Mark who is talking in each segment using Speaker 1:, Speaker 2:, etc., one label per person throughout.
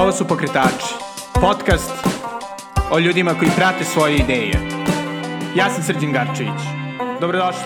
Speaker 1: Ovo su Pokretači, podcast o ljudima koji prate svoje ideje. Ja sam Srđan Garčević. Dobrodošli.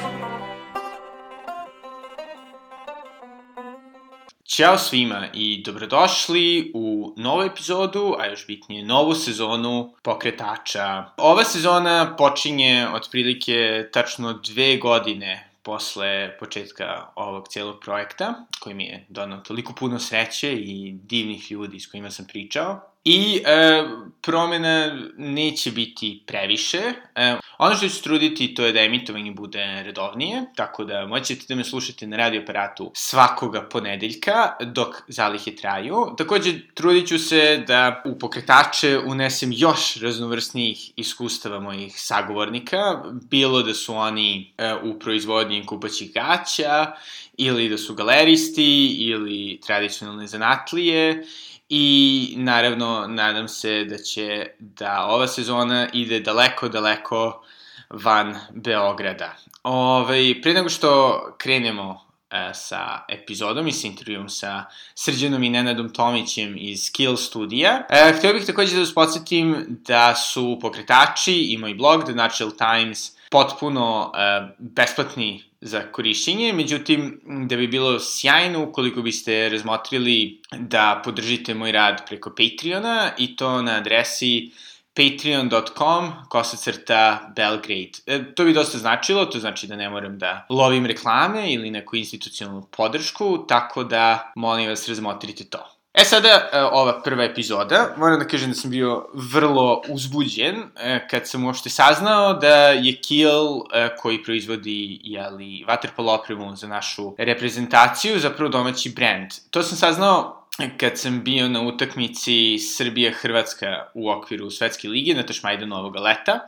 Speaker 1: Ćao svima i dobrodošli u novu epizodu, a još bitnije novu sezonu Pokretača. Ova sezona počinje otprilike tačno dve godine posle početka ovog celog projekta, koji mi je donao toliko puno sreće i divnih ljudi s kojima sam pričao. I e, promena neće biti previše. E, ono što ću truditi to je da emitovanje bude redovnije, tako da moćete da me slušate na radio aparatu svakoga ponedeljka dok zalihe traju. Takođe, trudit ću se da u pokretače unesem još raznovrsnijih iskustava mojih sagovornika, bilo da su oni e, u proizvodnji kupaćih gaća, ili da su galeristi, ili tradicionalne zanatlije, I naravno, nadam se da će da ova sezona ide daleko, daleko van Beograda. Ove, ovaj, pre nego što krenemo e, sa epizodom i sa intervjuom sa Srđanom i Nenadom Tomićem iz Skill studija. E, htio bih takođe da vas podsjetim da su pokretači i moj blog The Natural Times potpuno e, besplatni za korišćenje, međutim, da bi bilo sjajno ukoliko biste razmotrili da podržite moj rad preko Patreona i to na adresi patreon.com kosacrta Belgrade. E, to bi dosta značilo, to znači da ne moram da lovim reklame ili neku institucionalnu podršku, tako da molim vas razmotrite to. E sada, e, ova prva epizoda, moram da kažem da sam bio vrlo uzbuđen e, kad sam uopšte saznao da je Kiel, e, koji proizvodi jeli, waterpolo opremu za našu reprezentaciju, zapravo domaći brand. To sam saznao kad sam bio na utakmici Srbija-Hrvatska u okviru Svetske lige na Tašmajdanu ovoga leta.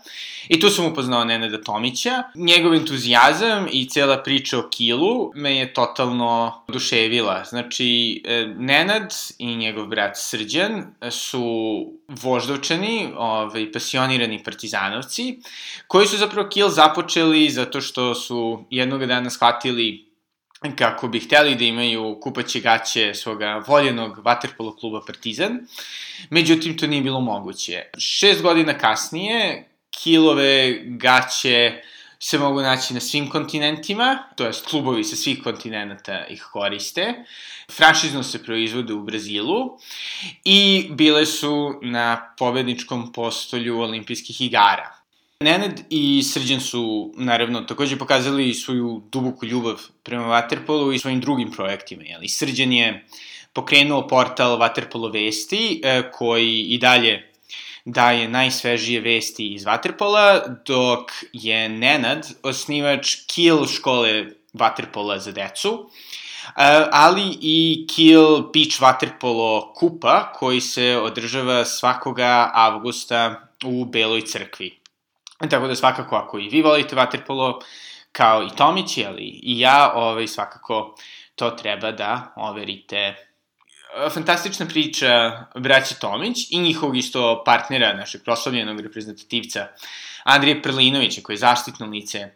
Speaker 1: I tu sam upoznao Nenada Tomića. Njegov entuzijazam i cela priča o kilu me je totalno oduševila. Znači, e, Nenad i njegov brat Srđan su voždovčani, ovaj, pasionirani partizanovci, koji su zapravo kil započeli zato što su jednog dana shvatili kako bi hteli da imaju kupaće gaće svoga voljenog vaterpolo kluba Partizan. Međutim, to nije bilo moguće. Šest godina kasnije, kilove gaće se mogu naći na svim kontinentima, to jest klubovi sa svih kontinenta ih koriste. Franšizno se proizvode u Brazilu i bile su na pobedničkom postolju olimpijskih igara. Nenad i Srđan su, naravno, takođe pokazali svoju duboku ljubav prema Waterpolu i svojim drugim projektima. Jeli. Srđan je pokrenuo portal Waterpolo Vesti, e, koji i dalje daje najsvežije vesti iz Waterpola, dok je Nenad osnivač Kiel škole Waterpola za decu, e, ali i Kiel Beach Waterpolo kupa, koji se održava svakoga avgusta u Beloj crkvi. Tako da svakako ako i vi volite vaterpolo, kao i Tomić, ali i ja, ovaj, svakako to treba da overite. Fantastična priča braća Tomić i njihovog isto partnera, našeg proslavljenog reprezentativca Andrije Prlinovića, koji je zaštitno lice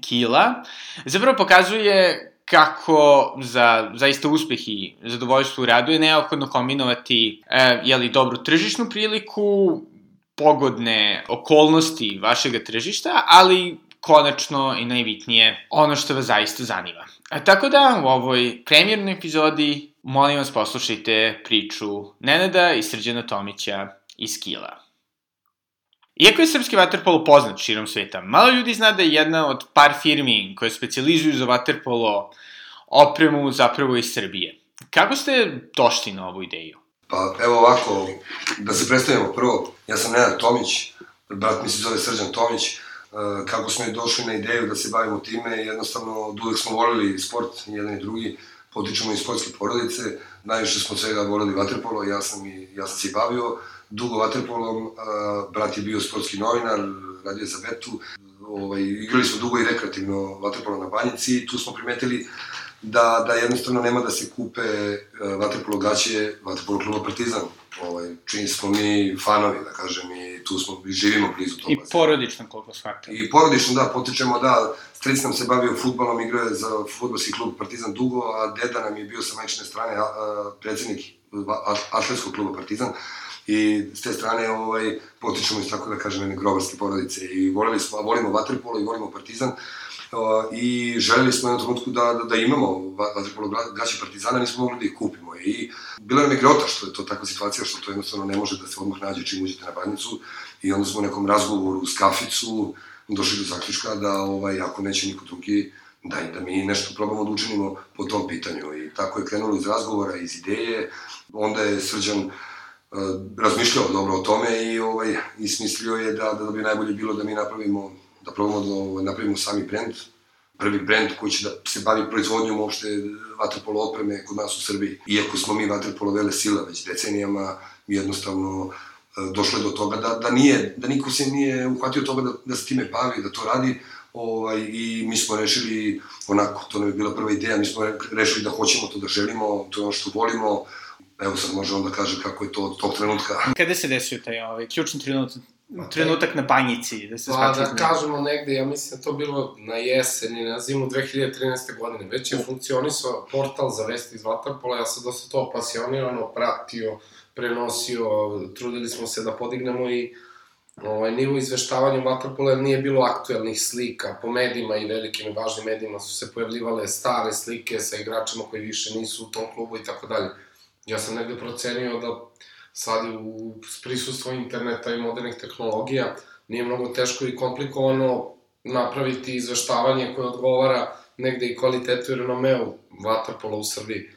Speaker 1: Kila, zapravo pokazuje kako za zaista uspeh i zadovoljstvo u radu je neophodno kombinovati e, jeli, dobru tržišnu priliku, pogodne okolnosti vašeg tržišta, ali konačno i najbitnije ono što vas zaista zanima. A tako da u ovoj premjernoj epizodi molim vas poslušajte priču Nenada i Srđana Tomića iz Kila. Iako je srpski vaterpolo poznat širom sveta, malo ljudi zna da je jedna od par firmi koje specializuju za vaterpolo opremu zapravo iz Srbije. Kako ste došli na ovu ideju?
Speaker 2: Pa evo ovako, da se predstavimo prvo, ja sam Nenad Tomić, brat mi se zove Srđan Tomić, e, kako smo i došli na ideju da se bavimo time, jednostavno od uvek smo volili sport, jedan i drugi, potičemo iz sportske porodice, najviše smo svega volili vaterpolo, ja sam, i, ja sam se bavio dugo vaterpolom, e, brat je bio sportski novinar, radio je za Betu, ovaj, igrali smo dugo i rekreativno vaterpolo na banjici i tu smo primetili da, da jednostavno nema da se kupe uh, vaterpolo gaće vaterpolo kluba Partizan. Ovaj, čini smo mi fanovi, da kažem, i tu smo, i živimo blizu toga.
Speaker 1: I porodično, koliko shvatam.
Speaker 2: I porodično, da, potičemo, da, stric nam se bavio futbolom, igrao je za futbolski klub Partizan dugo, a deda nam je bio sa majčine strane a, a, predsednik atletskog kluba Partizan i s te strane ovaj, potičemo iz tako da kažem jedne grobarske porodice i volili smo, volimo Vatripolo i volimo Partizan i želeli smo jednom trenutku da, da, da imamo vaterpolo gaće Partizana, nismo mogli da ih kupimo. I bila nam je grota što je to takva situacija, što to jednostavno ne može da se odmah nađe čim uđete na banjicu. I onda smo u nekom razgovoru s kaficu došli do zaključka da ovaj, ako neće niko drugi, da, da mi nešto probamo da učinimo po tom pitanju. I tako je krenulo iz razgovora, iz ideje, onda je Srđan uh, razmišljao dobro o tome i ovaj i smislio je da da bi najbolje bilo da mi napravimo da probamo da ovaj, napravimo sami brend prvi brend koji će da se bavi proizvodnjom uopšte vaterpolo opreme kod nas u Srbiji. Iako smo mi vaterpolo vele sila već decenijama, mi jednostavno e, došle do toga da, da nije, da niko se nije uhvatio toga da, da se time bavi, da to radi, ovaj, i mi smo rešili, onako, to nam je bila prva ideja, mi smo rešili da hoćemo to da želimo, to je ono što volimo, evo sad može on da kaže kako je to od tog trenutka.
Speaker 1: Kada se desio taj ovaj, ključni trenutak, trenutak na banjici, da se
Speaker 3: Pa da kažemo negde, ja mislim da to bilo na jesen i na zimu 2013. godine. Već je funkcionisao portal za vesti iz Vatarpola, ja sam dosta to pasionirano pratio, prenosio, trudili smo se da podignemo i ovaj, nivo izveštavanja Vatarpola nije bilo aktuelnih slika. Po medijima i velikim i važnim medijima su se pojavljivale stare slike sa igračima koji više nisu u tom klubu i tako dalje ja sam negde procenio da sad u prisustvu interneta i modernih tehnologija nije mnogo teško i komplikovano napraviti izveštavanje koje odgovara negde i kvalitetu i renomeu vaterpola u Srbiji.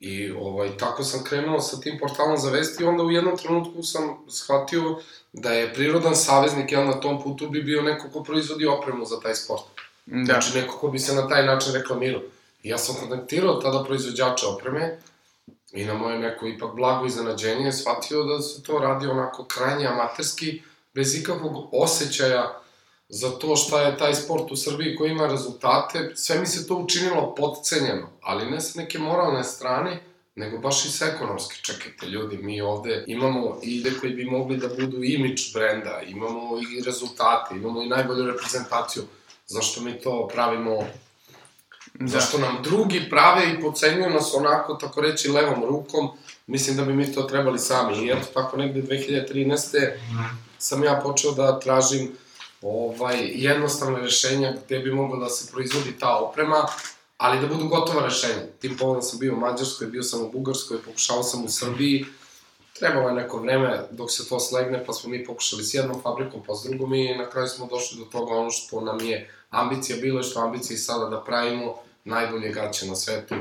Speaker 3: I ovaj, tako sam krenuo sa tim portalom za vesti i onda u jednom trenutku sam shvatio da je prirodan saveznik jel, na tom putu bi bio neko ko proizvodi opremu za taj sport. Da. Znači neko ko bi se na taj način reklamirao. I ja sam kontaktirao tada proizvođača opreme, I na moje neko ipak blago iznenađenje shvatio da se to radi onako krajnje amaterski, bez ikakvog osjećaja za to šta je taj sport u Srbiji koji ima rezultate. Sve mi se to učinilo podcenjeno, ali ne sa neke moralne strane, nego baš i sa ekonomske. Čekajte, ljudi, mi ovde imamo ide koji bi mogli da budu imidž brenda, imamo i rezultate, imamo i najbolju reprezentaciju. Zašto mi to pravimo Da. Zašto nam drugi prave i pocenjuju nas onako, tako reći, levom rukom, mislim da bi mi to trebali sami. I eto, tako negde 2013. sam ja počeo da tražim ovaj, jednostavne rešenja gde bi mogla da se proizvodi ta oprema, ali da budu gotova rešenja. Tim povodom sam bio u Mađarskoj, bio sam u Bugarskoj, pokušao sam u Srbiji, trebalo je neko vreme dok se to slegne, pa smo mi pokušali s jednom fabrikom, pa s drugom i na kraju smo došli do toga ono što nam je ambicija bilo što ambicija sada da pravimo najbolje gaće na svetu,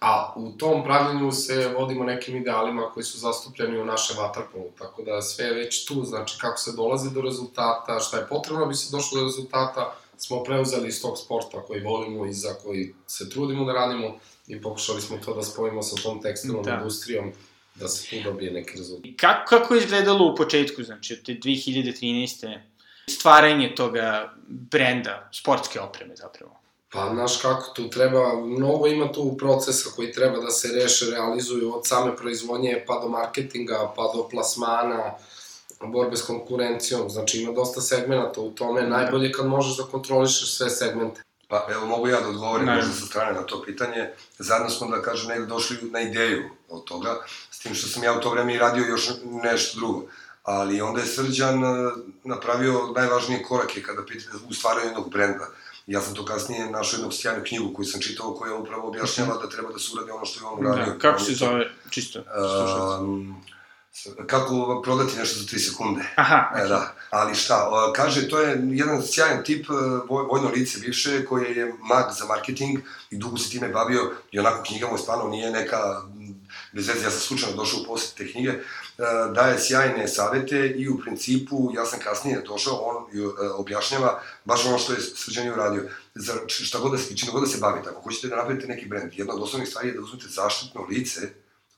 Speaker 3: a u tom pravljenju se vodimo nekim idealima koji su zastupljeni u našem vaterpolu, tako da sve je već tu, znači kako se dolazi do rezultata, šta je potrebno da bi se došlo do rezultata, smo preuzeli iz tog sporta koji volimo i za koji se trudimo da radimo i pokušali smo to da spojimo sa tom tekstilnom da. industrijom da se tu dobije neki rezultat.
Speaker 1: Kako, kako je izgledalo u početku, znači od te 2013 stvaranje toga brenda, sportske opreme zapravo?
Speaker 3: Pa, znaš kako, tu treba, mnogo ima tu procesa koji treba da se reše, realizuju od same proizvodnje pa do marketinga, pa do plasmana, borbe s konkurencijom, znači ima dosta segmenta u tome, najbolje kad možeš da kontrolišeš sve segmente.
Speaker 2: Pa, evo, mogu ja da odgovorim možda sa strane na to pitanje. Zajedno smo, da kažem, negde došli na ideju od toga, s tim što sam ja u to vreme i radio još nešto drugo ali onda je Srđan e, napravio najvažnije korake kada pitate u stvaranju jednog brenda. Ja sam to kasnije našao jednu sjajnu knjigu koju sam čitao, koja upravo objašnjava da treba da se uradi ono što je on uradio.
Speaker 1: Da, kako se zove, čisto,
Speaker 2: um, kako prodati nešto za 3 sekunde.
Speaker 1: Aha,
Speaker 2: e, da. Ali šta, kaže, to je jedan sjajan tip e, vojno lice bivše, koje je mag za marketing i dugo se time bavio i onako knjiga mu stvarno nije neka bez veze, ja sam slučajno došao u posjet te knjige, e, daje sjajne savete i u principu, ja sam kasnije došao, on e, objašnjava baš ono što je Srđan uradio. Za šta god da se, čino god da se bavite, ako hoćete da napravite neki brend, jedna od osnovnih stvari je da uzmete zaštitno lice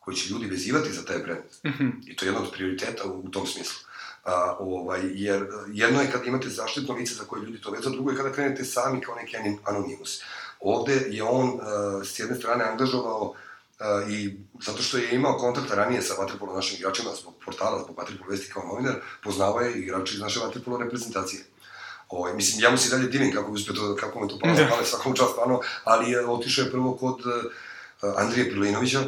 Speaker 2: koje će ljudi vezivati za taj brend. Mm -hmm. I to je jedno od prioriteta u, u tom smislu. A, ovaj, jer jedno je kad imate zaštitno lice za koje ljudi to vezu, drugo je kada krenete sami kao neki anonimus. Ovde je on a, s jedne strane angažovao i zato što je imao kontakta ranije sa vaterpolo našim igračima zbog portala, zbog vaterpolo vesti kao novinar, poznavao je igrače iz naše vaterpolo reprezentacije. Ovaj, mislim, ja mu se dalje divim kako, uspio to, kako mu to palo da. pale svakom čast, stvarno, ali je otišao je prvo kod uh, Andrije Pilinovića,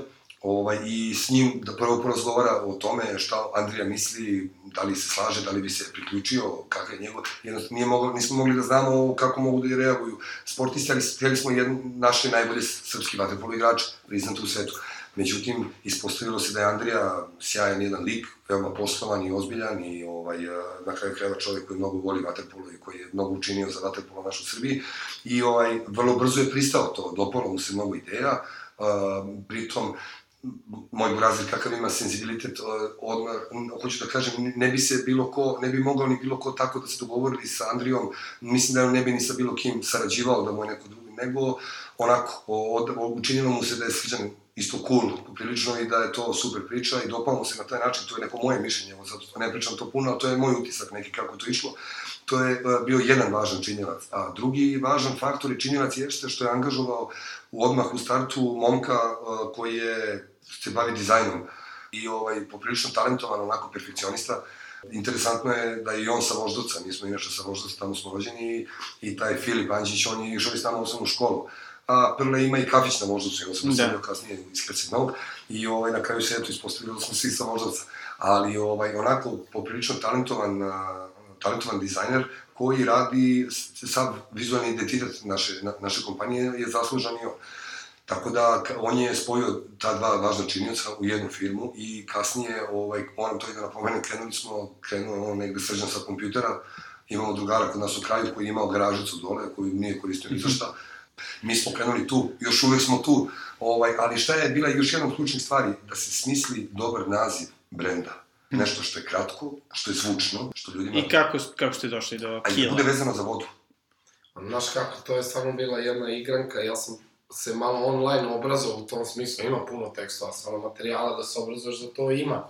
Speaker 2: ovaj, i s njim da prvo porazgovara o tome šta Andrija misli, da li se slaže, da li bi se priključio, kakav je njegov, jednostavno nije moglo, nismo mogli da znamo kako mogu da reaguju sportisti, ali htjeli smo jedan, naše najbolje srpski vaterpolo igrač, priznat u svetu. Međutim, ispostavilo se da je Andrija sjajan jedan lik, veoma poslovan i ozbiljan i ovaj, na kraju krajeva čovjek koji mnogo voli vaterpolo i koji je mnogo učinio za vaterpolo našu Srbiji i ovaj, vrlo brzo je pristao to, dopalo mu se mnogo ideja, uh, pritom moj burazir kakav ima senzibilitet, odmah, hoću da kažem, ne bi se bilo ko, ne bi mogao ni bilo ko tako da se dogovorili sa Andrijom, mislim da ne bi ni sa bilo kim sarađivao da mu je neko drugi, nego onako, od, učinilo mu se da je Srđan isto cool, poprilično i da je to super priča i dopao mu se na taj način, to je neko moje mišljenje, zato ne pričam to puno, ali to je moj utisak neki kako to išlo. To je bio jedan važan činjelac. A drugi važan faktor i činjelac jeste što je angažovao u odmah u startu momka koji je se bavi dizajnom i ovaj, poprilično talentovan, onako perfekcionista. Interesantno je da je i on sa Voždovca, mi smo inače sa Voždovca, tamo smo rođeni i, i taj Filip Anđić, on je išao i s nama u osnovnu školu. A Prle ima i kafić na Voždovcu, i on sam da. kasnije iz Hercegnog i ovaj, na kraju se eto ispostavilo da smo svi sa Voždovca. Ali ovaj, onako poprilično talentovan, talentovan dizajner koji radi sav vizualni identitet naše, na, naše kompanije je zaslužan i on. Tako da on je spojio ta dva važna činioca u jednu firmu i kasnije, ovaj, moram to i da napomenem, krenuli smo, krenuo on negde srđan sa kompjutera, imamo drugara kod nas u kraju koji je imao garažicu dole, koju nije koristio ni za šta. Mi smo krenuli tu, još uvek smo tu, ovaj, ali šta je bila još jedna od ključnih stvari, da se smisli dobar naziv brenda. Nešto što je kratko, što je zvučno, što ljudima...
Speaker 1: I kako, kako ste došli do
Speaker 2: kila? A i bude vezano za vodu.
Speaker 3: Znaš kako, to je stvarno bila jedna igranka, ja sam se malo online obrazao u tom smislu, ima puno tekstova, stvarno materijala da se obrazuješ za to ima.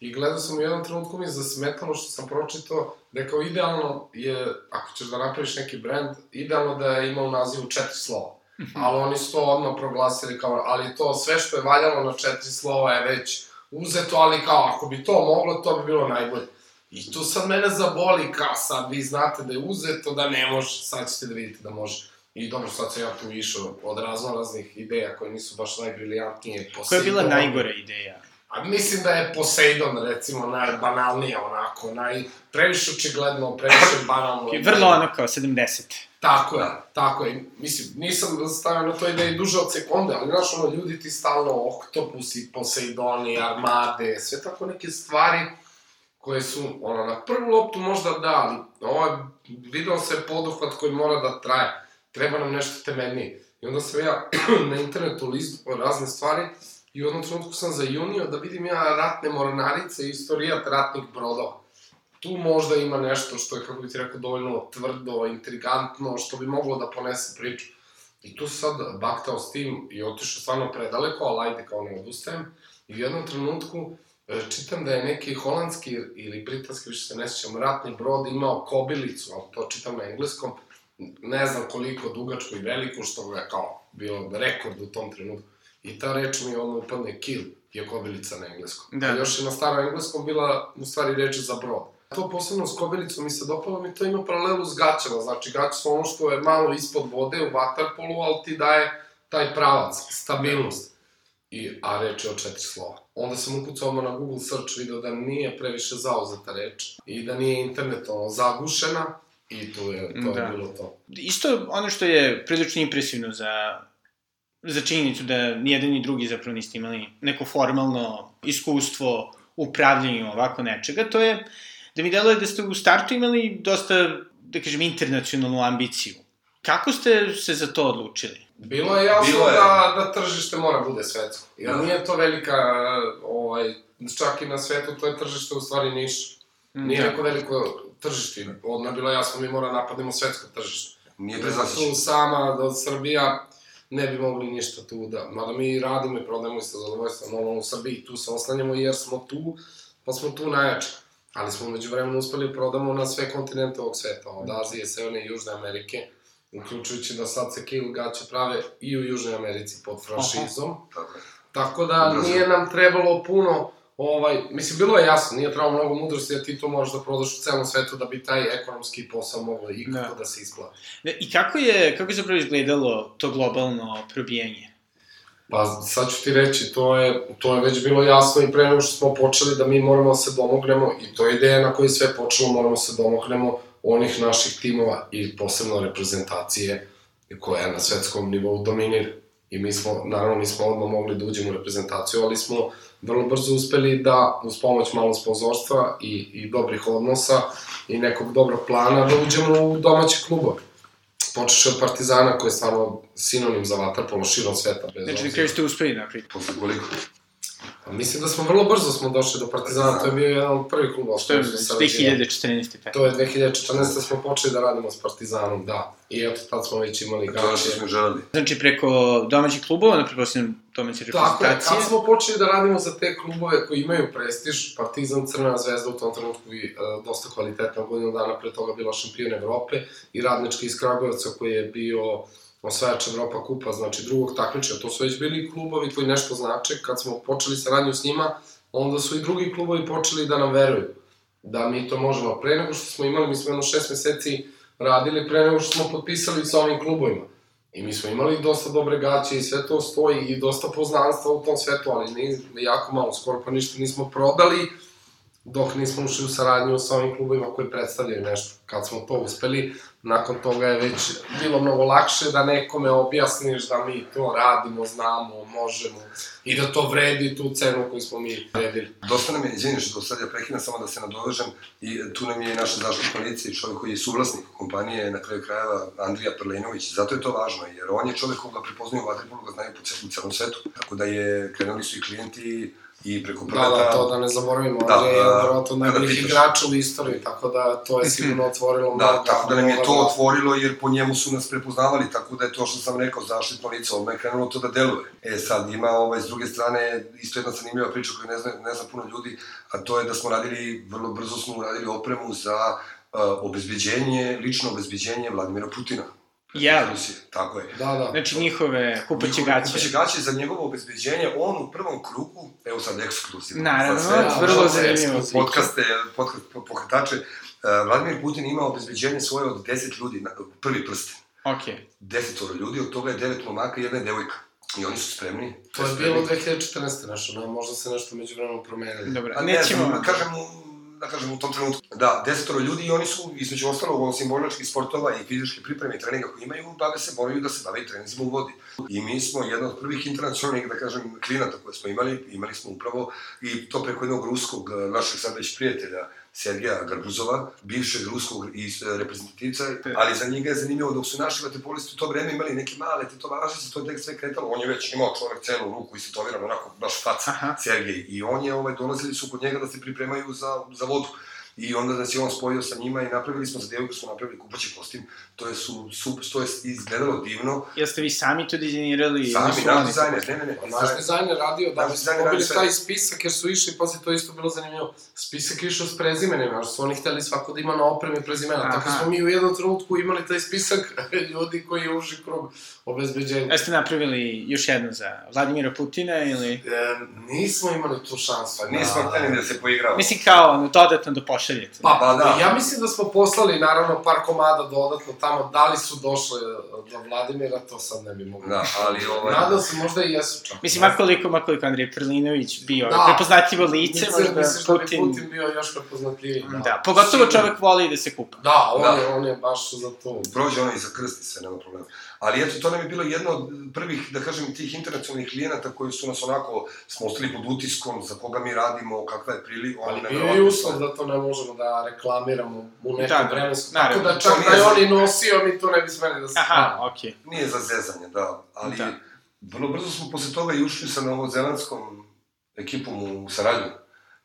Speaker 3: I gledao sam u jednom trenutku mi zasmetalo što sam pročitao da je kao idealno je, ako ćeš da napraviš neki brand, idealno da je ima u nazivu četiri slova. Mhm. ali oni su to odmah proglasili kao, ali to sve što je valjalo na četiri slova je već uzeto, ali kao, ako bi to moglo, to bi bilo najbolje. I tu sad mene zaboli, kao sad vi znate da je uzeto, da ne može, sad ćete da vidite da može. I dobro, sad sam ja tu išao od razno raznih ideja koje nisu baš najbriljantnije.
Speaker 1: Koja je bila najgora ideja?
Speaker 3: A mislim da je Poseidon, recimo, najbanalnija, onako, naj... Previše očigledno, previše banalno.
Speaker 1: Okay, vrlo ono kao 70.
Speaker 3: Tako je, tako je. Mislim, nisam stavio na to ideji duže od sekunde, ali znaš, ono, ljudi ti stalno oktopusi, Poseidoni, armade, sve tako neke stvari koje su, ono, na prvu loptu možda da, ali ovo je, video se poduhvat koji mora da traje treba nam nešto temeljnije. I onda sam ja na internetu listu razne stvari i u jednom trenutku sam zajunio da vidim ja ratne mornarice i istorijat ratnih brodova. Tu možda ima nešto što je, kako bi ti rekao, dovoljno tvrdo, intrigantno, što bi moglo da ponese priču. I tu sad baktao s tim i otišao stvarno predaleko, ali ajde kao ne odustajem. I u jednom trenutku e, čitam da je neki holandski ili britanski, više se ne sjećam, ratni brod imao kobilicu, ali to čitam na engleskom, ne znam koliko dugačko i veliko, što ga kao bilo rekord u tom trenutku. I ta reč mi odmah upadne kill, je kobilica na engleskom. Da. A još je na starom engleskom bila u stvari reč za brod. To posebno s kobilicom mi se dopalo, mi to ima paralelu s gaćama, znači gaće su ono što je malo ispod vode u waterpolu, ali ti daje taj pravac, stabilnost. I, a reč je od četiri slova. Onda sam ukucao odmah na Google search, video da nije previše zauzeta reč i da nije internet ono, zagušena, I to je, to da. je bilo to.
Speaker 1: Isto ono što je prilično impresivno za, za činjenicu da nijedan ni drugi zapravo niste imali neko formalno iskustvo u pravljenju ovako nečega, to je da mi deluje da ste u startu imali dosta, da kažem, internacionalnu ambiciju. Kako ste se za to odlučili?
Speaker 3: Bilo je jasno Bilo je... Da, da tržište mora bude svetsko. Jer da. nije to velika, ovaj, čak i na svetu, to je tržište u stvari niš. Nije da. neko veliko tržište. Odmah bilo jasno, mi moramo napadnemo svetsko tržište. Nije bez Tu sama, da Srbija ne bi mogli ništa tu da... Mada mi radimo i prodajemo isto zadovoljstvo normalno u Srbiji, tu se oslanjamo jer smo tu, pa smo tu najjači. Ali smo među vremenu uspeli da prodamo na sve kontinente ovog sveta, od Azije, Severne i Južne Amerike, uključujući da sad se kill gaće prave i u Južnoj Americi pod franšizom. Tako, Tako da nije nam trebalo puno ovaj, mislim, bilo je jasno, nije trebalo mnogo mudrosti da ti to možeš da prodaš u celom svetu da bi taj ekonomski posao moglo i kako da. da se isplati.
Speaker 1: I kako je, kako je zapravo izgledalo to globalno probijenje?
Speaker 3: Pa sad ću ti reći, to je, to je već bilo jasno i pre nego što smo počeli da mi moramo da se domognemo i to je ideja na kojoj sve počelo, moramo da se domognemo onih naših timova i posebno reprezentacije koja na svetskom nivou dominira. I mi smo, naravno, nismo odmah mogli da uđemo u reprezentaciju, ali smo vrlo brzo uspeli da, uz pomoć malo sponzorstva i, i dobrih odnosa i nekog dobrog plana, da uđemo u domaće klubove. Počeš od Partizana, koji je stvarno sinonim za vaterpolo širom sveta. Bez
Speaker 1: Znači, na
Speaker 3: obzira.
Speaker 1: kraju ste uspeli napraviti.
Speaker 2: Posle koliko?
Speaker 3: Pa Mislim da smo vrlo brzo smo došli do Partizana, to je bio jedan od prvih klubova.
Speaker 1: Što je
Speaker 3: što sam sarađivao.
Speaker 1: 2014. pa.
Speaker 3: To je 2014. smo počeli da radimo s Partizanom, da. I eto, tad smo već imali
Speaker 2: To je što
Speaker 3: igrače.
Speaker 2: smo želeli.
Speaker 1: Znači, preko domaćih klubova, na pretpostavljam domaće
Speaker 3: Tako je,
Speaker 1: reprezentacije.
Speaker 3: kad smo počeli da radimo za te klubove koji imaju prestiž, Partizan, Crvena zvezda u tom trenutku i e, dosta kvalitetna godinu dana pre toga bila šampion Evrope i Radnički iz Kragujevca koji je bio osvajač Evropa kupa, znači drugog takmičenja, to su već bili klubovi koji nešto znače, kad smo počeli saradnju s njima, onda su i drugi klubovi počeli da nam veruju da mi to možemo. Pre nego što smo imali, mi smo jedno šest meseci radili pre nego što smo potpisali sa ovim klubovima. I mi smo imali dosta dobre gaće i sve to stoji i dosta poznanstva u tom svetu, ali ni, jako malo, skoro pa ništa nismo prodali dok nismo ušli u saradnju sa ovim klubovima koji predstavljaju nešto. Kad smo to uspeli, nakon toga je već bilo mnogo lakše da nekome objasniš da mi to radimo, znamo, možemo i da to vredi tu cenu koju smo mi vredili.
Speaker 2: Dosta nam je, izvini što sad ja prekinem, samo da se nadovežem, i tu nam je i naša zaštitna lica i čovjek koji je suvlasnik kompanije, na kraju krajeva Andrija Prlenović, zato je to važno, jer on je čovjek koga prepoznaju u Vatripolu, ga znaju po celom svetu, tako da je, krenuli su i klijenti i preko
Speaker 3: Da,
Speaker 2: prleta.
Speaker 3: da, to da ne zaboravimo,
Speaker 2: Da,
Speaker 3: je
Speaker 2: da,
Speaker 3: verovatno najboljih
Speaker 2: pitaš.
Speaker 3: igrača u istoriji, tako da to je sigurno otvorilo mnogo.
Speaker 2: Da, tako da nam je to
Speaker 3: mnogo-
Speaker 2: otvorilo jer po njemu su nas prepoznavali, tako da je to što sam rekao, zaštitno lice, odmah je krenulo to da deluje. E sad, ima ovaj, s druge strane, isto jedna zanimljiva priča koju ne zna, ne zna puno ljudi, a to je da smo radili, vrlo brzo smo uradili opremu za uh, obezbeđenje, lično obezbeđenje Vladimira Putina. Rusije, Tako je.
Speaker 3: Da, da.
Speaker 1: Znači, njihove kupaće gaće.
Speaker 2: Kupaće gaće za njegovo obezbeđenje, on u prvom krugu, evo sad ekskluzivno.
Speaker 1: Naravno,
Speaker 2: sve,
Speaker 3: vrlo
Speaker 2: za
Speaker 1: zanimljivo.
Speaker 2: Podcaste, podcast, pokretače, uh, Vladimir Putin ima obezbeđenje svoje od 10 ljudi, na, prvi prsten.
Speaker 1: Okej.
Speaker 2: desetoro ljudi, od toga je devet momaka i jedna je devojka. I oni su spremni.
Speaker 3: To je bilo 2014. nešto, ne, možda se nešto među vremenom promenili.
Speaker 1: Dobro,
Speaker 2: A ne
Speaker 1: nećemo...
Speaker 2: znam, kažem, da kažem u tom trenutku. Da, desetoro ljudi i oni su, između ostalog, osim borilačkih sportova i fizičke pripreme i treninga koje imaju, bave se, moraju da se bave i treninzima u vodi. I mi smo jedna od prvih internacionalnih, da kažem, klinata koje smo imali, imali smo upravo i to preko jednog ruskog, našeg sad već prijatelja, Sergeja Garbuzova, bivšeg ruskog e, reprezentativca, ali za njega je zanimljivo dok su naši vaterpolisti u to vreme imali neke male tetovaže, se to tek sve kretalo, on je već imao čovek celu ruku istetoviran, onako baš faca. Sergej, i on je, ovaj, dolazili su kod njega da se pripremaju za, za vodu. I onda da se on spojio sa njima i napravili smo za devojku, smo napravili kupaći kostim, to je, su, su, to je izgledalo divno,
Speaker 1: Jeste vi sami to dizajnirali?
Speaker 2: sami,
Speaker 1: Nisu
Speaker 2: naš dizajner, ne, ne, ne,
Speaker 3: Naš dizajn je radio da
Speaker 2: Naš
Speaker 3: bismo
Speaker 2: dizajner
Speaker 3: dobili taj spisak, jer su išli, pazi, to isto bilo zanimljivo, spisak je išao s prezimenima, jer su oni hteli svako da ima na opremi prezimena,
Speaker 1: Aha.
Speaker 3: tako smo mi u jednom trenutku imali taj spisak ljudi koji je uži krug obezbeđenja.
Speaker 1: Jeste napravili još jedno za Vladimira Putina ili...
Speaker 3: E, nismo imali tu šansu.
Speaker 2: Pa nismo
Speaker 3: da-
Speaker 2: hteli da se poigramo.
Speaker 1: Mislim kao ono, dodatno da pošaljete.
Speaker 3: Pa,
Speaker 2: Pa da.
Speaker 3: ja mislim da smo poslali, naravno, par komada dodatno tamo, da li su došle do Vladimira, to sad ne bi mogli.
Speaker 2: Da, ali ovaj...
Speaker 3: Nadam se, možda i jesu čak.
Speaker 1: Mislim, makoliko, makoliko Andrej Prlinović bio
Speaker 3: Da.
Speaker 1: prepoznatljivo lice,
Speaker 3: Misliš-
Speaker 1: možda
Speaker 3: misliš da bi
Speaker 1: Putin...
Speaker 3: Putin bio još prepoznatljiviji.
Speaker 1: Da, pogotovo
Speaker 3: Sigurno.
Speaker 1: čovek voli da se kupa.
Speaker 3: Da, on,
Speaker 2: Da.
Speaker 3: Je, on je baš za to.
Speaker 2: prođe ono i za krst i sve, nema problema. Ali eto, to nam je bilo jedno od prvih, da kažem, tih internacionalnih klijenata koji su nas onako, smo ostali pod utiskom, za koga mi radimo, kakva je prilika.
Speaker 3: Ali bio je uslov da to ne možemo da reklamiramo u nekom
Speaker 1: Da, da,
Speaker 3: vremenskom. Tako da čak da je
Speaker 2: za-
Speaker 3: on i nosio, mi to ne bi smeli da se
Speaker 1: Aha,
Speaker 3: strane.
Speaker 1: okej.
Speaker 2: Nije za zezanje, da. Ali
Speaker 1: Da.
Speaker 2: vrlo brzo smo posle toga i ušli sa novozelandskom ekipom u saradnju.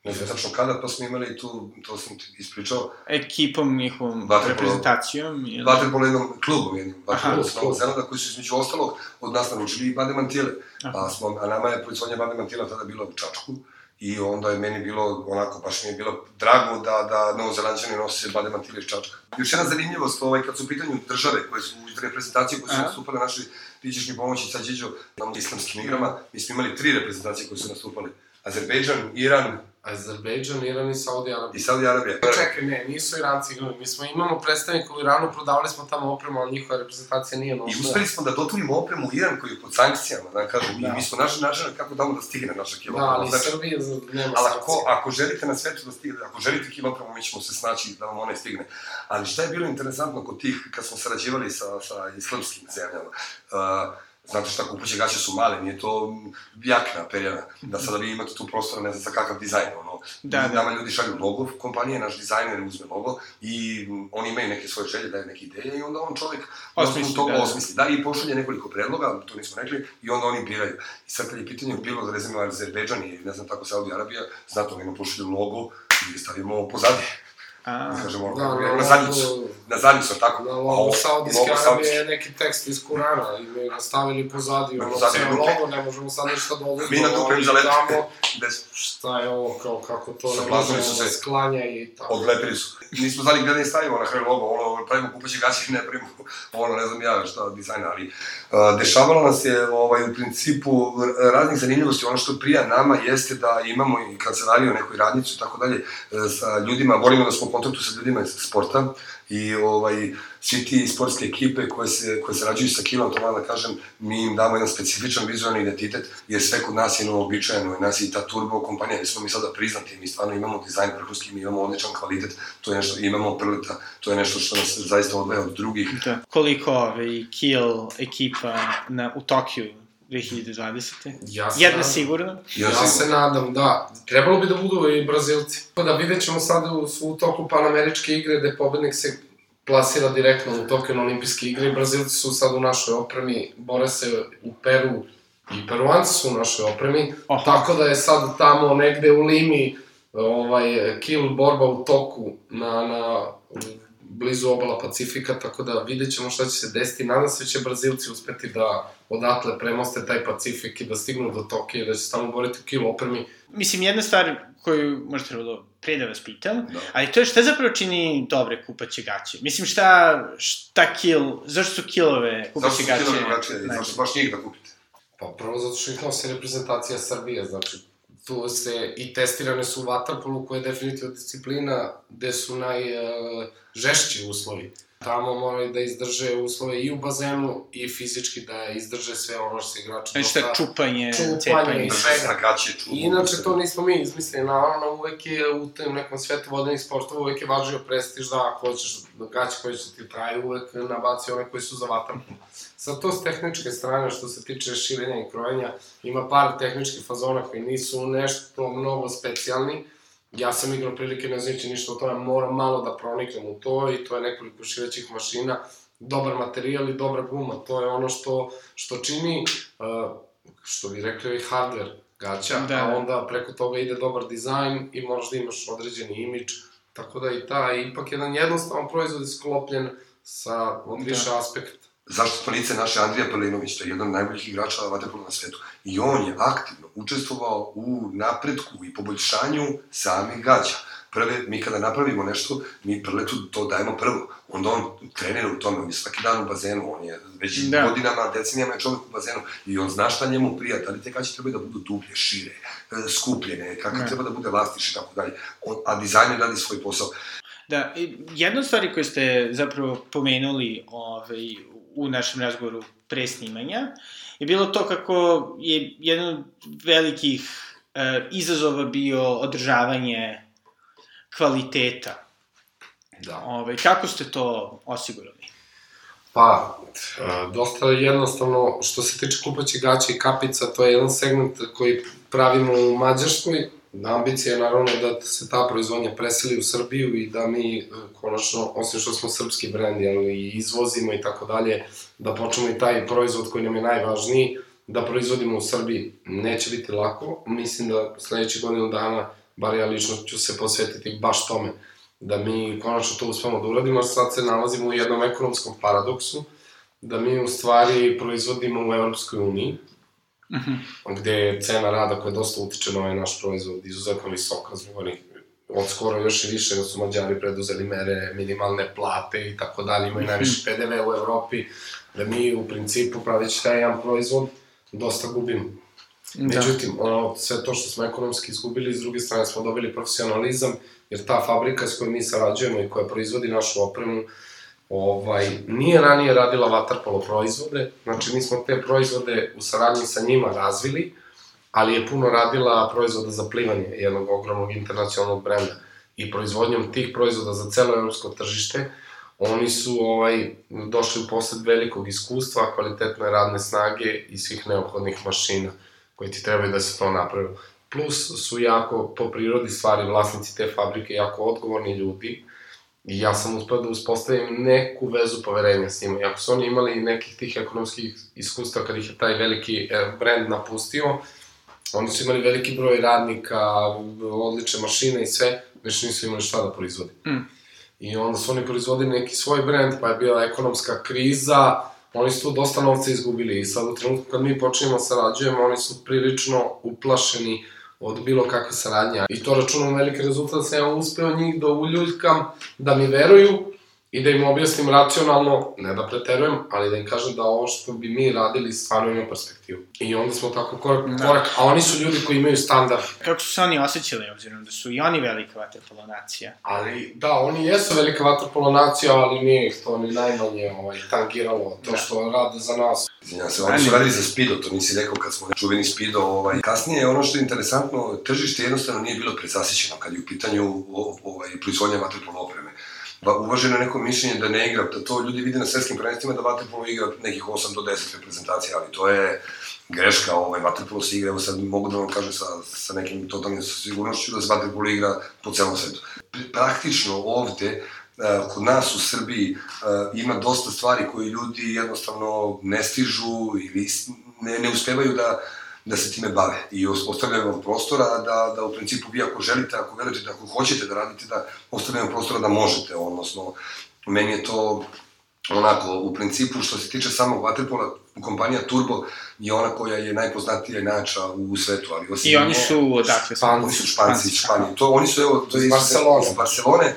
Speaker 2: Ne znam tačno kada, pa smo imali tu, to sam ti ispričao,
Speaker 1: Ekipom, njihovom
Speaker 2: Vaterpolo-
Speaker 1: reprezentacijom ili...
Speaker 2: vaterpolo jednom klubom jednim, vaterpolo sa Novog Zelanda, koji su između ostalog od nas naručili i Bade Mantile. A, smo, a nama je proizvodnja Bade Mantila tada bila u Čačku. I onda je meni bilo, onako, baš mi je bilo drago da, da Novozelanđani nose Bade Mantile iz Čačka. Još jedna zanimljivost, ovaj, kad su u pitanju države koje su iz reprezentacije koje su
Speaker 1: Aha.
Speaker 2: nastupale naši, ti ćeš mi pomoći sad Điđo, na islamskim igrama, mi smo imali tri reprezentacije koje su nastupale. Azerbejdžan, Iran
Speaker 3: Azerbejdžan, Iran i Saudi
Speaker 2: i
Speaker 3: Arabija.
Speaker 2: Saudi Arabija.
Speaker 3: Čekaj, ne, nisu Iranci igrali. Mi smo, imamo predstavnika u Iranu, prodavali smo tamo opremu, ali njihova reprezentacija nije
Speaker 2: I
Speaker 3: nosila.
Speaker 2: uspeli smo da dotvorimo opremu u Iran koji je pod sankcijama, da kažem,
Speaker 3: Da.
Speaker 2: i mi smo našli način kako tamo da stigne naša kilo.
Speaker 3: Da, ali
Speaker 2: Znači,
Speaker 3: Srbija za- nema
Speaker 2: Ali ako, ako želite na svetu da stigne, ako želite kilogramu, mi ćemo se snaći da vam one stigne. Ali šta je bilo interesantno kod tih, kad smo sarađivali sa, sa islamskim zemljama, uh, Znate šta, kupuće gaće su male, nije to jakna perjana, da sada vi imate tu prostora, ne znam za kakav dizajn, ono.
Speaker 1: Da, da.
Speaker 2: Nama ljudi šalju logo kompanije, naš dizajner uzme logo i oni imaju neke svoje želje, daje neke ideje i onda on čovjek
Speaker 1: Osmisli,
Speaker 2: toga
Speaker 1: da, da.
Speaker 2: osmisli. Da, i pošalje nekoliko predloga, to nismo rekli, i onda oni biraju. I sad kad je pitanje bilo da rezimo Azerbejdžan i ne znam tako Saudi Arabija, znate, oni nam pošalju logo i stavimo pozadje.
Speaker 1: A,
Speaker 2: Kažemo,
Speaker 3: Da,
Speaker 2: na,
Speaker 3: na
Speaker 2: na zadnjicu, na zadnjicu, tako?
Speaker 3: Na logo Saudijske Arabije je neki tekst iz Kurana i mi ga stavili pozadi, ono sve
Speaker 2: ruke.
Speaker 3: logo, ne možemo sad ništa da oduzmemo.
Speaker 2: Mi na dupe
Speaker 3: ali
Speaker 2: zaletite,
Speaker 3: tamo,
Speaker 2: bez,
Speaker 3: Šta je ovo, kao kako to ne možemo
Speaker 2: su
Speaker 3: da
Speaker 2: se.
Speaker 3: sklanja i tako.
Speaker 2: odlepili su. Nismo znali gde da im stavimo na kraju logo, ono, pravimo kupaće gaće, ne pravimo, ono, ne znam ja šta, dizajna, ali uh, dešavalo nas je, ovaj, u principu, raznih zanimljivosti, ono što prija nama jeste da imamo i kancelariju, neku radnicu i tako dalje, e, sa ljudima, volimo da smo kontaktu sa ljudima iz sporta i ovaj, svi ti sportske ekipe koje se, koje sarađuju sa kilom, to moram da kažem, mi im damo jedan specifičan vizualni identitet, jer sve kod nas je noobičajeno, i nas i ta turbo kompanija, gde smo mi sada priznati, mi stvarno imamo dizajn vrhunski, mi imamo odličan kvalitet, to je nešto, imamo prleta, to je nešto što nas zaista odvaja od drugih.
Speaker 1: da. Koliko ovaj, kill ekipa na, u Tokiju 2020.
Speaker 3: Ja se
Speaker 1: Jedna
Speaker 3: nadam-
Speaker 1: sigurno.
Speaker 3: Ja,
Speaker 2: sam-
Speaker 3: se nadam, da. Trebalo bi da budu i Brazilci. Tako da vidjet ćemo sad u, u toku Panameričke igre gde pobednik se plasira direktno u Tokio na olimpijske igre i Brazilci su sad u našoj opremi, bore se u Peru i Peruanci su u našoj opremi,
Speaker 1: Aha.
Speaker 3: tako da je sad tamo negde u Limi ovaj, kill borba u toku na, na blizu obala Pacifika, tako da vidjet ćemo šta će se desiti. Nadam se da će Brazilci uspeti da odatle premoste taj Pacifik i da stignu do Tokija, da će se tamo boriti u kill opremi.
Speaker 1: Mislim, jedna stvar koju možda trebalo pre da vas pitam,
Speaker 2: Da.
Speaker 1: ali to je šta zapravo čini dobre kupaće gaće? Mislim, šta, šta kill, zašto su killove kupaće
Speaker 2: Zašto su
Speaker 1: gaće?
Speaker 2: kilo drugačije,
Speaker 1: najbolje?
Speaker 2: zašto baš njih da kupite?
Speaker 3: Pa prvo zato što ih nosi reprezentacija Srbije, znači tu se i testirane su u vaterpolu koja je definitivno disciplina gde su najžešći uslovi. Tamo moraju da izdrže uslove i u bazenu i fizički da izdrže sve ono što se igrači
Speaker 1: Znači, šta, čupanje,
Speaker 3: čupanje
Speaker 1: cepanje.
Speaker 3: i svega. inače to nismo mi izmislili, naravno uvek je u tem nekom svetu vodenih sportova uvek je važio prestiž da ako hoćeš da gaće koje će ti traju uvek nabaci one koji su za vatrpom. Sad to s tehničke strane što se tiče širenja i krojenja, ima par tehničkih fazona koji nisu nešto mnogo specijalni. Ja sam igrao prilike ne znajući ništa o tome, moram malo da proniknem u to i to je nekoliko širećih mašina, dobar materijal i dobra guma, to je ono što, što čini, uh, što bi rekli, i hardware gaća,
Speaker 1: Da.
Speaker 3: da. a onda preko toga ide dobar dizajn i možeš da imaš određeni imidž, tako da i ta, ipak jedan jednostavan proizvod je sklopljen sa od
Speaker 1: Da.
Speaker 3: više aspekta.
Speaker 2: Zašto lice naše Andrija Pelinović, to je jedan od najboljih igrača vaterpola na svetu. I on je aktivno učestvovao u napretku i poboljšanju samih gaća. Prve, mi kada napravimo nešto, mi prletu to dajemo prvo. Onda on trenira u tome, on je svaki dan u bazenu, on je već
Speaker 1: Da.
Speaker 2: godinama, decenijama je čovjek u bazenu i on zna šta njemu prija, da li te gaće treba da budu dublje, šire, e, skupljene, kakav
Speaker 1: Da.
Speaker 2: treba da bude lastiš i tako dalje. On, a dizajner radi svoj posao.
Speaker 1: Da, jedna stvari koju ste zapravo pomenuli ovaj, u našem razgovoru pre snimanja je bilo to kako je jedan od velikih e, izazova bio održavanje kvaliteta.
Speaker 3: Da.
Speaker 1: Ovaj, kako ste to osigurali?
Speaker 3: Pa, e, dosta je jednostavno, što se tiče kupaće gaća i kapica, to je jedan segment koji pravimo u Mađarskoj. Ambicija je naravno da se ta proizvodnja preseli u Srbiju i da mi, e, konačno, osim što smo srpski brend, jel, i izvozimo i tako dalje, da počnemo i taj proizvod koji nam je najvažniji, da proizvodimo u Srbiji. Neće biti lako, mislim da sledećih godinu dana, bar ja lično ću se posvetiti baš tome, da mi konačno to uspemo da uradimo, a sad se nalazimo u jednom ekonomskom paradoksu, da mi u stvari proizvodimo u Evropskoj uniji,
Speaker 1: Mhm.
Speaker 3: gde je cena rada koja dosta utiče na ovaj naš proizvod izuzetno visoka zbog onih od skoro još i više, da su Mađari preduzeli mere minimalne plate i tako dalje, imaju najviše PDV u Evropi, da mi u principu praveći taj jedan proizvod dosta gubimo. Da. Međutim, ono, sve to što smo ekonomski izgubili, s druge strane smo dobili profesionalizam, jer ta fabrika s kojom mi sarađujemo i koja proizvodi našu opremu, ovaj, nije ranije radila vaterpolo proizvode, znači mi smo te proizvode u saradnji sa njima razvili, ali je puno radila proizvoda za plivanje jednog ogromnog internacionalnog brenda i proizvodnjom tih proizvoda za celo evropsko tržište, oni su ovaj, došli u posled velikog iskustva, kvalitetne radne snage i svih neophodnih mašina koji ti trebaju da se to napravi. Plus su jako, po prirodi stvari, vlasnici te fabrike jako odgovorni ljudi, I ja sam uspeo da uspostavim neku vezu poverenja s njima. I ako su oni imali nekih tih ekonomskih iskustva kad ih je taj veliki e, brand napustio, oni su imali veliki broj radnika, odlične mašine i sve, već nisu imali šta da proizvodi. Mm. I onda su oni proizvodili neki svoj brand, pa je bila ekonomska kriza, oni su tu dosta novca izgubili i sad u trenutku kad mi počinjemo da sarađujemo, oni su prilično uplašeni od bilo kakve saradnje. I to računam veliki rezultat sam ja uspeo njih da uljuljkam, da mi veruju i da im objasnim racionalno, ne da preterujem, ali da im kažem da ovo što bi mi radili stvarno ima perspektivu. I onda smo tako korak po da. korak, a oni su ljudi koji imaju standard.
Speaker 1: Kako su se oni osjećali, obzirom da su i oni velika vaterpolo nacija?
Speaker 3: Ali, da, oni jesu velika vaterpolo nacija, ali nije ih to ni najmanje ovaj, tangiralo, to da. što rade za nas.
Speaker 2: Izvinjam se, oni su radili za Speedo, to nisi rekao kad smo čuveni Speedo. Ovaj. Kasnije, ono što je interesantno, tržište jednostavno nije bilo presasićeno kad je u pitanju ovaj, proizvodnja vaterpolo opreme ba, uvaženo neko mišljenje da ne igra, da to ljudi vide na svetskim prvenstvima da Vaterpolo igra nekih 8 do 10 reprezentacija, ali to je greška, ovaj, Vaterpolo se igra, evo sad mogu da vam kažem sa, sa nekim totalnim sigurnošću da se Vaterpolo igra po celom svetu. Praktično ovde, uh, kod nas u Srbiji uh, ima dosta stvari koje ljudi jednostavno ne stižu ili ne, ne uspevaju da, da se time bave i ostavljaju vam prostora da, da u principu vi ako želite, ako verujete, da ako hoćete da radite, da ostavljaju vam prostora da možete, odnosno meni je to onako, u principu što se tiče samog vaterpola, kompanija Turbo je ona koja je najpoznatija i najjača u svetu, ali
Speaker 1: osim... I oni su, odakle?
Speaker 2: Oni su Španci iz Španije. To, oni su, evo, to je iz Barcelone. Iz Barcelone.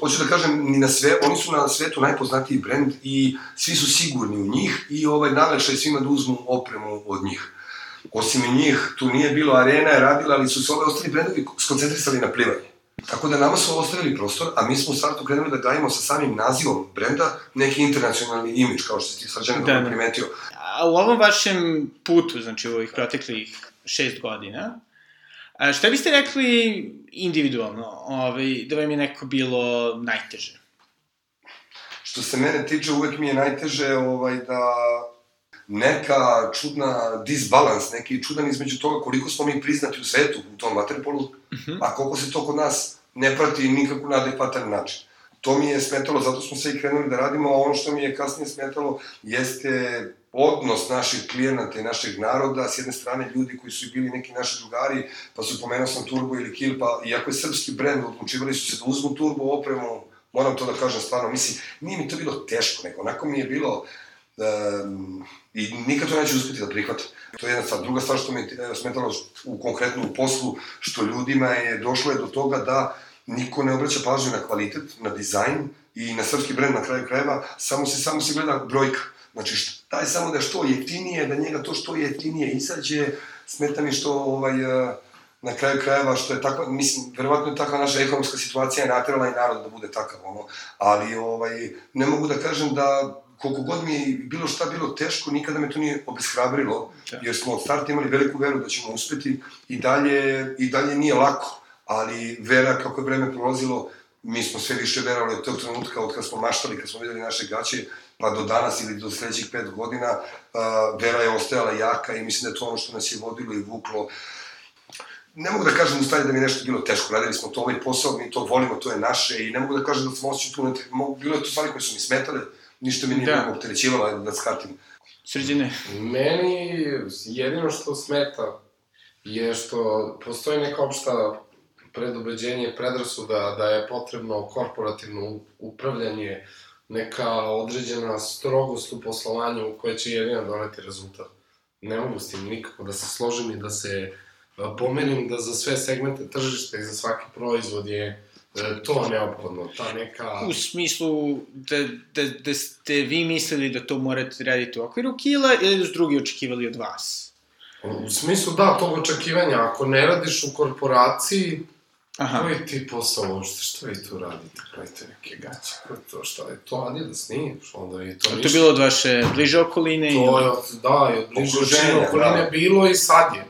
Speaker 2: Hoću da kažem, ni na sve, oni su na svetu najpoznatiji brend i svi su sigurni u njih i ovaj, najlekše svima da uzmu opremu od njih. Osim njih, tu nije bilo arena, je radila, ali su se ove ostali brendovi skoncentrisali na plivanje. Tako da nama su ostavili prostor, a mi smo u startu krenuli da gajimo sa samim nazivom brenda neki internacionalni imidž, kao što si ti srđane da, da. primetio.
Speaker 1: A u ovom vašem putu, znači u ovih proteklih šest godina, a šta biste rekli individualno, ovaj, da vam je neko bilo najteže?
Speaker 2: Što se mene tiče, uvek mi je najteže ovaj, da neka čudna disbalans, neki čudan između toga koliko smo mi priznati u svetu u tom vaterpolu, uh mhm. -huh. a koliko se to kod nas ne prati nikako na adekvatan način. To mi je smetalo, zato smo se i krenuli da radimo, a ono što mi je kasnije smetalo jeste odnos naših klijenata i našeg naroda, s jedne strane ljudi koji su bili neki naši drugari, pa su pomenuo sam Turbo ili Kill, pa iako je srpski brend, odlučivali su se da uzmu Turbo opremu, moram to da kažem stvarno, mislim, nije mi to bilo teško, nego onako mi je bilo, um, I nikad to neće uspeti da prihvate. To je jedna stvar. Druga stvar što mi je smetalo u konkretnom poslu, što ljudima je došlo je do toga da niko ne obraća pažnju na kvalitet, na dizajn i na srpski brend na kraju krajeva, samo se samo se gleda brojka. Znači, šta je samo da je što jeftinije, da njega to što jeftinije izađe, smeta mi što ovaj, na kraju krajeva što je takva, mislim, verovatno je takva naša ekonomska situacija je natrela i narod da bude takav, ono, ali ovaj, ne mogu da kažem da koliko god mi je bilo šta bilo teško, nikada me to nije obeshrabrilo, jer smo od starta imali veliku veru da ćemo uspeti i dalje, i dalje nije lako, ali vera kako je vreme prolazilo, mi smo sve više verovali od tog trenutka, od kad smo maštali, kad smo videli naše gaće, pa do danas ili do sledećih pet godina, uh, vera je ostajala jaka i mislim da je to ono što nas je vodilo i vuklo. Ne mogu da kažem u da mi je nešto bilo teško, radili smo to ovaj posao, mi to volimo, to je naše i ne mogu da kažem da smo osjećali tu, bilo je to stvari koje su mi smetale, ništa mi nije da. opterećivalo da skatim.
Speaker 1: Srđene?
Speaker 3: Meni jedino što smeta je što postoji neka opšta predubeđenje, predrasuda da je potrebno korporativno upravljanje, neka određena strogost u poslovanju koja će jedina doneti rezultat. Ne mogu s tim nikako da se složim i da se pomerim da za sve segmente tržišta i za svaki proizvod je to neophodno, ta neka...
Speaker 1: U smislu da, da, da ste vi mislili da to morate raditi u okviru kila ili da su drugi očekivali od vas?
Speaker 3: U smislu da, tog očekivanja, ako ne radiš u korporaciji,
Speaker 1: Aha.
Speaker 3: koji ti posao uopšte, što vi tu radite, pravite neke gaće, je to, šta je to, Adidas nije, što onda vi to
Speaker 1: A to je
Speaker 3: ništa.
Speaker 1: bilo od vaše bliže okoline?
Speaker 3: To
Speaker 1: ili-
Speaker 3: je, od- da, i od bliže očine okoline
Speaker 2: da.
Speaker 3: bilo i sad je.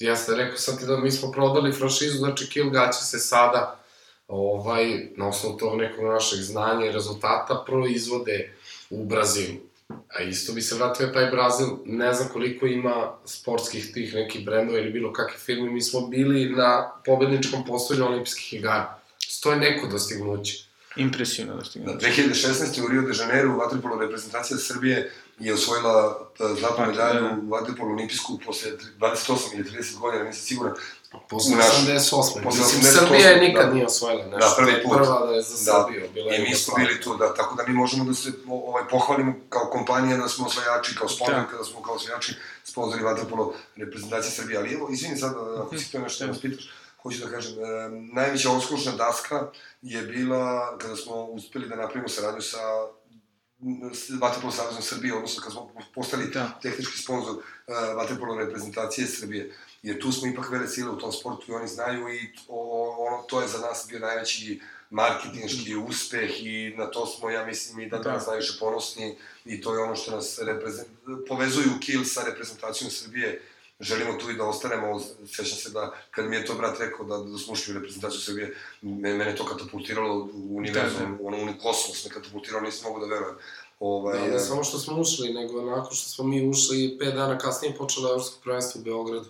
Speaker 3: Ja sam rekao sam ti da mi smo prodali franšizu, znači Kill gaće se sada, ovaj, na osnovu tog nekog našeg znanja i rezultata, proizvode u Brazilu. A isto bi se vratio taj Brazil, ne znam koliko ima sportskih tih nekih brendova ili bilo kakve firme, mi smo bili na pobedničkom postolju olimpijskih igara. To je neko dostignuće.
Speaker 1: Impresivno da
Speaker 2: Na
Speaker 1: ga.
Speaker 2: 2016. u Rio de Janeiro vaterpolo reprezentacija Srbije je osvojila e, zlatnu medalju
Speaker 1: da.
Speaker 2: u vaterpolu olimpijsku posle 28 ili 30 godina, nisam siguran.
Speaker 3: Posle
Speaker 2: U naš-
Speaker 3: 88.
Speaker 2: posle
Speaker 3: Mislim,
Speaker 2: 88,
Speaker 3: Srbija je nikad
Speaker 2: da.
Speaker 3: nije osvojila nešto.
Speaker 2: Da, prvi put.
Speaker 3: Prva da je za
Speaker 2: Da.
Speaker 3: Srbiju. Bila
Speaker 2: I mi smo bili tu, da, tako da mi možemo da se ovaj, pohvalimo kao kompanija da smo osvajači, kao sponsor,
Speaker 1: Da.
Speaker 2: kada smo kao osvajači sponzori vaterpolo reprezentacije Srbije. Ali evo, izvini sad, ako si to nešto da nas pitaš, hoću da kažem, e, najveća oskušna daska je bila kada smo uspeli da napravimo saradnju sa s Vaterpolo Savezom Srbije, odnosno kad smo postali
Speaker 1: Da.
Speaker 2: tehnički sponsor uh, Vaterpolo reprezentacije Srbije. Jer tu smo ipak vele sile u tom sportu i oni znaju i o, ono, to je za nas bio najveći marketinški uspeh i na to smo, ja mislim, i dan
Speaker 1: Da.
Speaker 2: danas najviše ponosni i to je ono što nas reprezent... povezuju Kiel sa reprezentacijom Srbije. Želimo tu i da ostanemo, sećam se da kad mi je to brat rekao da, da smo ušli u reprezentaciju Srbije, me- mene to katapultiralo u univerzum,
Speaker 1: Da, da.
Speaker 2: ono, u kosmos me katapultiralo, nisam mogu da verujem. Ovaj,
Speaker 3: Da, ne
Speaker 2: e,
Speaker 3: samo što smo ušli, nego nakon što smo mi ušli, pet dana kasnije počelo evropsko prvenstvo u Beogradu.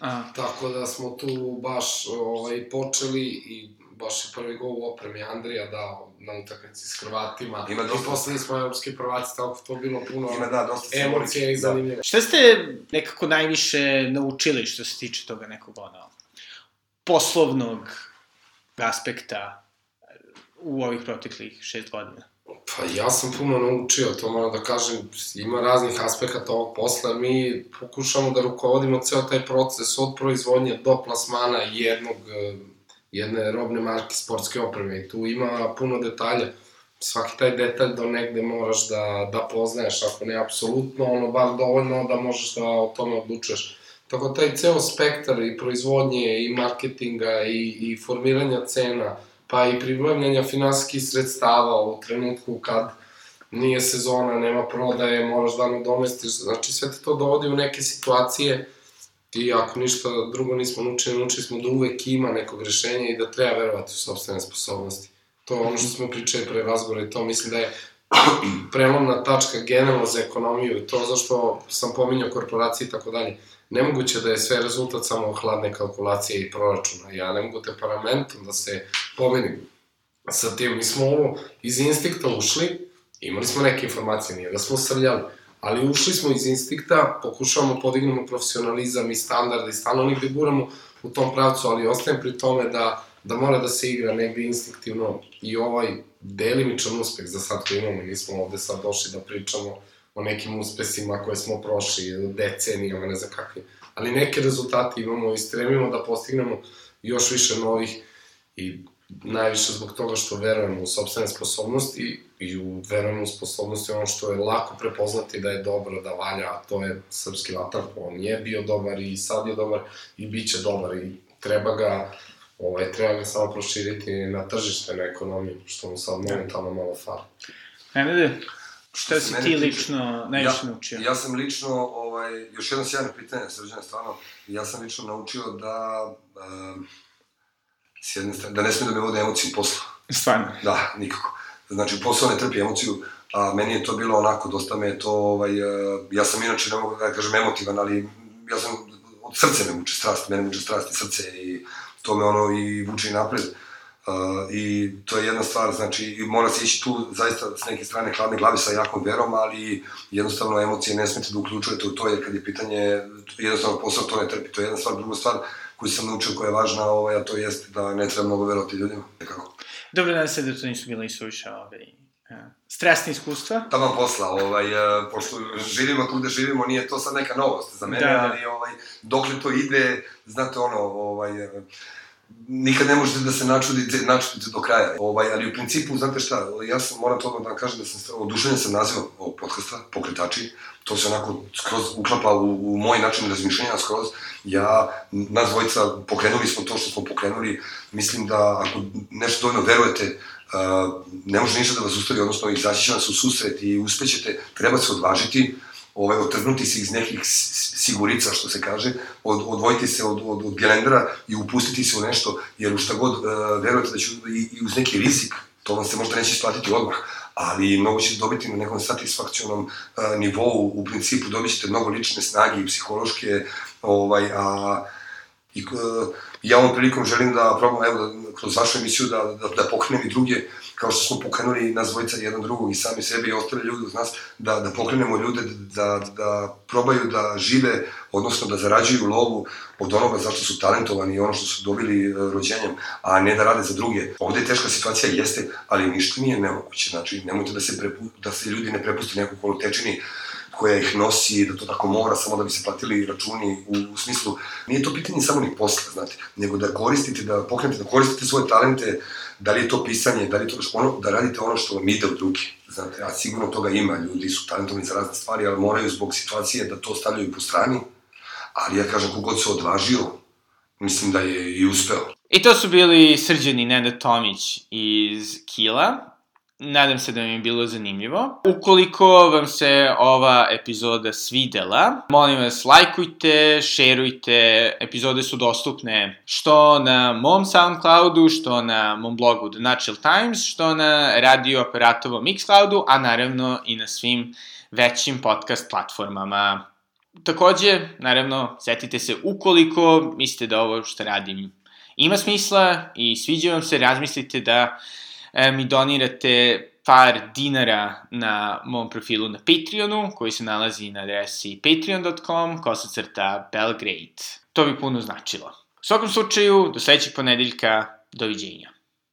Speaker 1: A,
Speaker 3: Tako da smo tu baš ovaj, počeli i baš je prvi gol u opremi Andrija dao na utakmici s Hrvatima.
Speaker 2: Ima dosta-
Speaker 3: I poslednji smo evropski prvaci, tako da to bilo puno
Speaker 2: Ima, da, dosta
Speaker 3: emocija i
Speaker 2: da.
Speaker 3: zanimljivo.
Speaker 1: Šta ste nekako najviše naučili što se tiče toga nekog ono, poslovnog aspekta u ovih proteklih šest godina?
Speaker 3: Pa ja sam puno naučio, to moram da kažem, ima raznih aspekata ovog posla, mi pokušamo da rukovodimo ceo taj proces od proizvodnje do plasmana jednog, eh, jedne robne marke sportske opreme i tu ima puno detalja. Svaki taj detalj do negde moraš da, da poznaješ, ako ne apsolutno, ono bar dovoljno da možeš da o tome odlučuješ. Tako da taj ceo spektar i proizvodnje i marketinga i, i formiranja cena, pa i pribavljanja finansijskih sredstava u trenutku kad nije sezona, nema prodaje, moraš da nadomestiš, znači sve te to dovodi u neke situacije i ako ništa drugo nismo naučili, naučili smo da uvek ima nekog rešenja i da treba verovati u sobstvene sposobnosti. To je ono što smo pričali pre razgovora i to mislim da je prelomna tačka generalno za ekonomiju i to zašto sam pominjao korporacije i tako dalje. Nemoguće da je sve rezultat samo hladne kalkulacije i proračuna. Ja ne mogu temperamentom da se pomenim sa tim. Mi smo ovo iz instinkta ušli, imali smo neke informacije, nije da smo srljali, ali ušli smo iz instinkta, pokušavamo podignemo profesionalizam i standard i stalno negde guramo u tom pravcu, ali ostajem pri tome da, da mora da se igra negde instinktivno i ovaj delimičan uspeh za sad koji imamo, nismo ovde sad došli da pričamo o nekim uspesima koje smo prošli, decenijama, ne znam kakve. Ali neke rezultate imamo i stremimo da postignemo još više novih i najviše zbog toga što verujemo u sobstvene sposobnosti i u, verujemo u sposobnosti ono što je lako prepoznati da je dobro, da valja, a to je srpski vaterpolo. On je bio dobar i sad je dobar i bit će dobar i treba ga ovaj, treba ga samo proširiti na tržište, na ekonomiju, što mu sad momentalno malo fali.
Speaker 1: Nenade, šta si ti lično najviše
Speaker 2: ja,
Speaker 1: naučio?
Speaker 2: Ja sam lično, ovaj, još jedno sjajno pitanje, srđane, stvarno, ja sam lično naučio da, um, s jedne strane, da ne smije da me vode emocije u poslu.
Speaker 1: Stvarno.
Speaker 2: Da, nikako. Znači, posao ne trpi emociju, a meni je to bilo onako, dosta me je to, ovaj, uh, ja sam inače, ne mogu da kažem emotivan, ali ja sam, od srce me muče strast, mene muče strast i srce i to me ono i vuče i napred. Uh, I to je jedna stvar, znači, mora se ići tu zaista s neke strane hladne glave sa jakom verom, ali jednostavno emocije ne smete da uključujete u to, jer kad je pitanje, jednostavno posao to ne trpi, to je jedna stvar, druga stvar koju sam naučio koja je važna, ovaj, a to jeste da ne treba mnogo verovati ljudima, nekako.
Speaker 1: Dobro, nadam se da to nisu bila i suviše ovaj, a, stresne iskustva.
Speaker 2: Tamo posla, ovaj, e, pošto živimo tu gde živimo, nije to sad neka novost za mene,
Speaker 1: Da, da.
Speaker 2: ali ovaj, dokle to ide, znate ono, ovaj, e, nikad ne možete da se načudite, načudite do kraja. Ovaj, ali u principu, znate šta, ja sam, moram to da kažem da sam oduševljen sam nazivom ovog podcasta, Pokretači, to se onako skroz uklapa u, u moj način razmišljenja skroz. Ja, nas dvojica, pokrenuli smo to što smo pokrenuli. Mislim da ako nešto dovoljno verujete, uh, ne može ništa da vas ustavi, odnosno izaći će vas u susret i uspećete, treba se odvažiti, ovaj, otrgnuti se iz nekih sigurica, što se kaže, od, odvojiti se od, od, od gelendera i upustiti se u nešto, jer u šta god uh, verujete da će i, i uz neki rizik, to vam se možda neće isplatiti odmah, ali mnogo ćete dobiti na nekom satisfakcionom uh, nivou, u principu dobit ćete mnogo lične snage i psihološke, ovaj, a i uh, ja ovom prilikom želim da probam, evo, da, kroz vašu emisiju da, da, da pokrenem i druge, kao što smo pokrenuli nas dvojica jedan drugog i sami sebe i ostale ljude uz nas, da, da pokrenemo ljude da, da probaju da žive, odnosno da zarađuju lovu od onoga zašto su talentovani i ono što su dobili e, rođenjem, a ne da rade za druge. Ovde je teška situacija, jeste, ali ništa nije nemoguće. Znači, nemojte da se, prepu, da se ljudi ne prepusti nekoj kolotečini koja ih nosi, da to tako mora, samo da bi se platili računi u, u smislu, nije to pitanje samo ni posla, znate, nego da koristite, da pokrenete, da koristite svoje talente, da li je to pisanje, da li je to ono, da radite ono što vam ide od ruke. Znate, a sigurno toga ima, ljudi su talentovani za razne stvari, ali moraju zbog situacije da to stavljaju po strani, ali ja kažem, kogod se odvažio, mislim da je i uspeo.
Speaker 1: I to su bili srđani Neda Tomić iz Kila, Nadam se da vam je bilo zanimljivo. Ukoliko vam se ova epizoda svidela, molim vas lajkujte, šerujte, epizode su dostupne što na mom Soundcloudu, što na mom blogu The Natural Times, što na radio operatovom Mixcloudu, a naravno i na svim većim podcast platformama. Takođe, naravno, setite se ukoliko mislite da ovo što radim ima smisla i sviđa vam se, razmislite da e, mi donirate par dinara na mom profilu na Patreonu, koji se nalazi na adresi patreon.com, kosacrta Belgrade. To bi puno značilo. U svakom slučaju, do sledećeg ponedeljka, doviđenja.